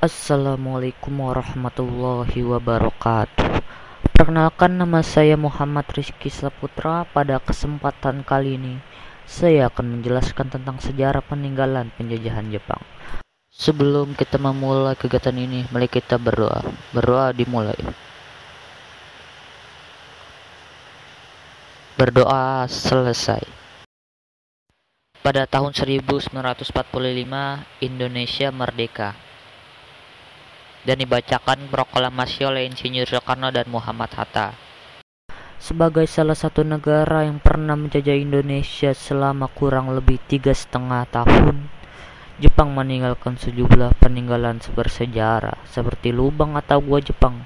Assalamualaikum warahmatullahi wabarakatuh. Perkenalkan nama saya Muhammad Rizky Saputra. Pada kesempatan kali ini Saya akan menjelaskan tentang sejarah peninggalan penjajahan Jepang. Sebelum kita memulai kegiatan ini Mari kita berdoa. Berdoa dimulai. Berdoa selesai. Pada tahun 1945 Indonesia merdeka dan dibacakan proklamasi oleh Insinyur Soekarno dan Muhammad Hatta. Sebagai salah satu negara yang pernah menjajah Indonesia selama kurang lebih tiga setengah tahun, Jepang meninggalkan sejumlah peninggalan bersejarah seperti lubang atau gua Jepang.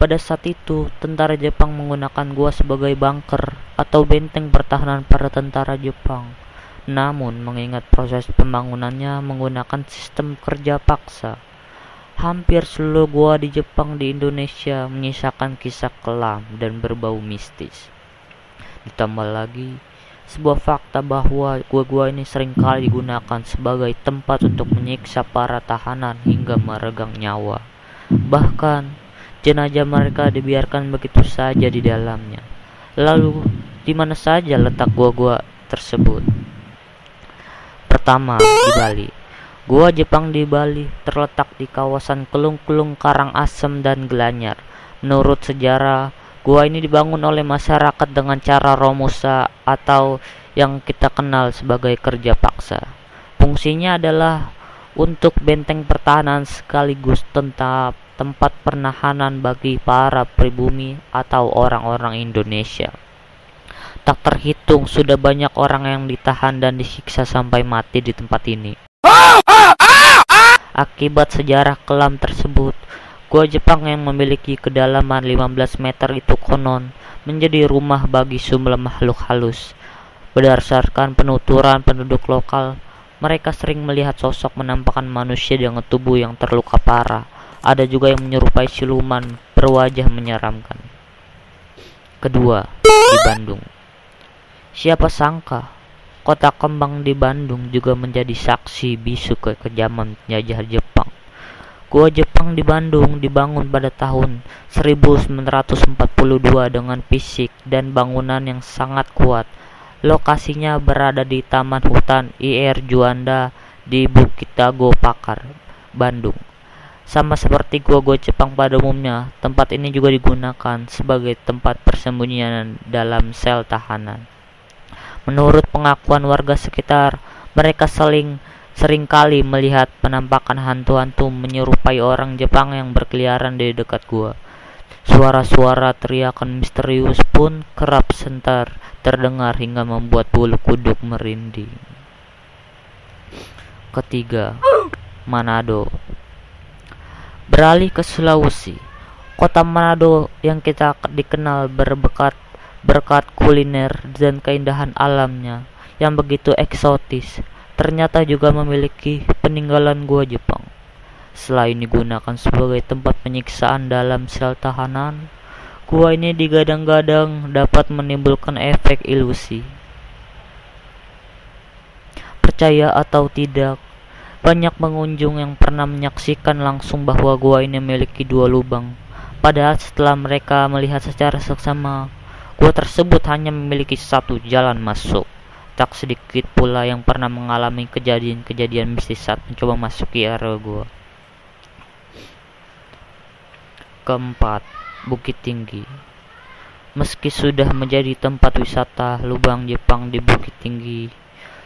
Pada saat itu, tentara Jepang menggunakan gua sebagai bunker atau benteng pertahanan para tentara Jepang. Namun, mengingat proses pembangunannya menggunakan sistem kerja paksa, hampir seluruh gua di Jepang di Indonesia menyisakan kisah kelam dan berbau mistis. Ditambah lagi, sebuah fakta bahwa gua-gua ini sering kali digunakan sebagai tempat untuk menyiksa para tahanan hingga meregang nyawa. Bahkan, jenazah mereka dibiarkan begitu saja di dalamnya. Lalu, di mana saja letak gua-gua tersebut? Pertama, di Bali. Gua Jepang di Bali terletak di kawasan Kelung-Kelung Karangasem dan Gelanyar. Menurut sejarah, gua ini dibangun oleh masyarakat dengan cara romusa atau yang kita kenal sebagai kerja paksa. Fungsinya adalah untuk benteng pertahanan sekaligus tentang tempat pernahanan bagi para pribumi atau orang-orang Indonesia. Tak terhitung sudah banyak orang yang ditahan dan disiksa sampai mati di tempat ini. Akibat sejarah kelam tersebut, gua Jepang yang memiliki kedalaman 15 meter itu konon menjadi rumah bagi sejumlah makhluk halus. Berdasarkan penuturan penduduk lokal, mereka sering melihat sosok menampakkan manusia dengan tubuh yang terluka parah. Ada juga yang menyerupai siluman berwajah menyeramkan. Kedua, di Bandung. Siapa sangka kota kembang di Bandung juga menjadi saksi bisu ke kejaman penjajah Jepang. Gua Jepang di Bandung dibangun pada tahun 1942 dengan fisik dan bangunan yang sangat kuat. Lokasinya berada di Taman Hutan IR Juanda di Bukit Dago Pakar, Bandung. Sama seperti gua-gua Jepang pada umumnya, tempat ini juga digunakan sebagai tempat persembunyian dalam sel tahanan. Menurut pengakuan warga sekitar, mereka seling sering kali melihat penampakan hantu-hantu menyerupai orang Jepang yang berkeliaran di dekat gua. Suara-suara teriakan misterius pun kerap sentar terdengar hingga membuat bulu kuduk merinding. Ketiga, Manado. Beralih ke Sulawesi, kota Manado yang kita dikenal berbekat berkat kuliner dan keindahan alamnya yang begitu eksotis, ternyata juga memiliki peninggalan gua Jepang. Selain digunakan sebagai tempat penyiksaan dalam sel tahanan, gua ini digadang-gadang dapat menimbulkan efek ilusi. Percaya atau tidak, banyak pengunjung yang pernah menyaksikan langsung bahwa gua ini memiliki dua lubang. Padahal setelah mereka melihat secara seksama Gua tersebut hanya memiliki satu jalan masuk. Tak sedikit pula yang pernah mengalami kejadian-kejadian mistis saat mencoba masuk ke area gua. Keempat, Bukit Tinggi. Meski sudah menjadi tempat wisata lubang Jepang di Bukit Tinggi,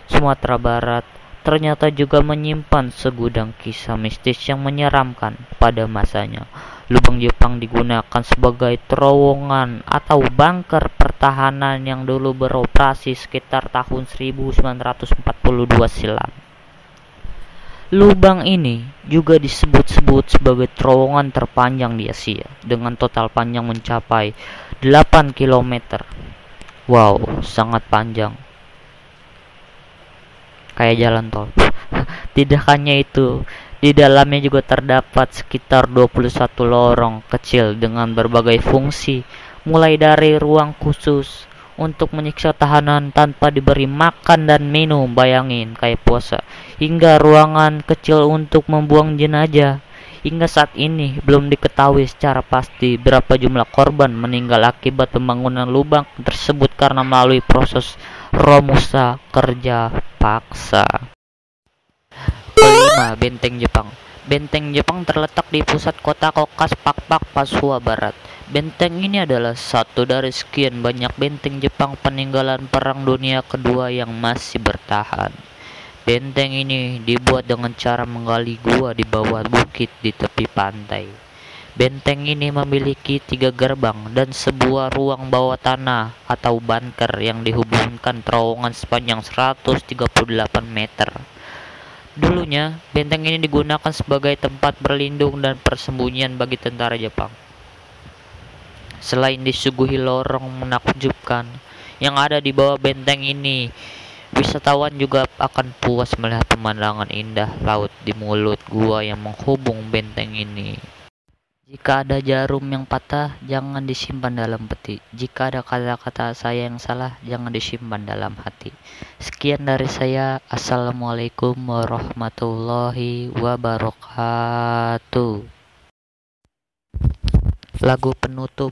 Sumatera Barat, ternyata juga menyimpan segudang kisah mistis yang menyeramkan pada masanya. Lubang Jepang digunakan sebagai terowongan atau bunker pertahanan yang dulu beroperasi sekitar tahun 1942 silam. Lubang ini juga disebut-sebut sebagai terowongan terpanjang di Asia dengan total panjang mencapai 8 km. Wow, sangat panjang. Kayak jalan tol. Tidak hanya itu, di dalamnya juga terdapat sekitar 21 lorong kecil dengan berbagai fungsi, mulai dari ruang khusus untuk menyiksa tahanan tanpa diberi makan dan minum, bayangin kayak puasa, hingga ruangan kecil untuk membuang jenazah, Hingga saat ini belum diketahui secara pasti berapa jumlah korban meninggal akibat pembangunan lubang tersebut karena melalui proses romusa kerja paksa. Kelima, Benteng Jepang. Benteng Jepang terletak di pusat kota Kokas Pakpak, Papua Barat. Benteng ini adalah satu dari sekian banyak benteng Jepang peninggalan Perang Dunia Kedua yang masih bertahan. Benteng ini dibuat dengan cara menggali gua di bawah bukit di tepi pantai. Benteng ini memiliki tiga gerbang dan sebuah ruang bawah tanah atau bunker yang dihubungkan terowongan sepanjang 138 meter. Dulunya, benteng ini digunakan sebagai tempat berlindung dan persembunyian bagi tentara Jepang. Selain disuguhi lorong menakjubkan yang ada di bawah benteng ini, Wisatawan juga akan puas melihat pemandangan indah laut di mulut gua yang menghubung benteng ini. Jika ada jarum yang patah, jangan disimpan dalam peti. Jika ada kata-kata saya yang salah, jangan disimpan dalam hati. Sekian dari saya. Assalamualaikum warahmatullahi wabarakatuh. Lagu penutup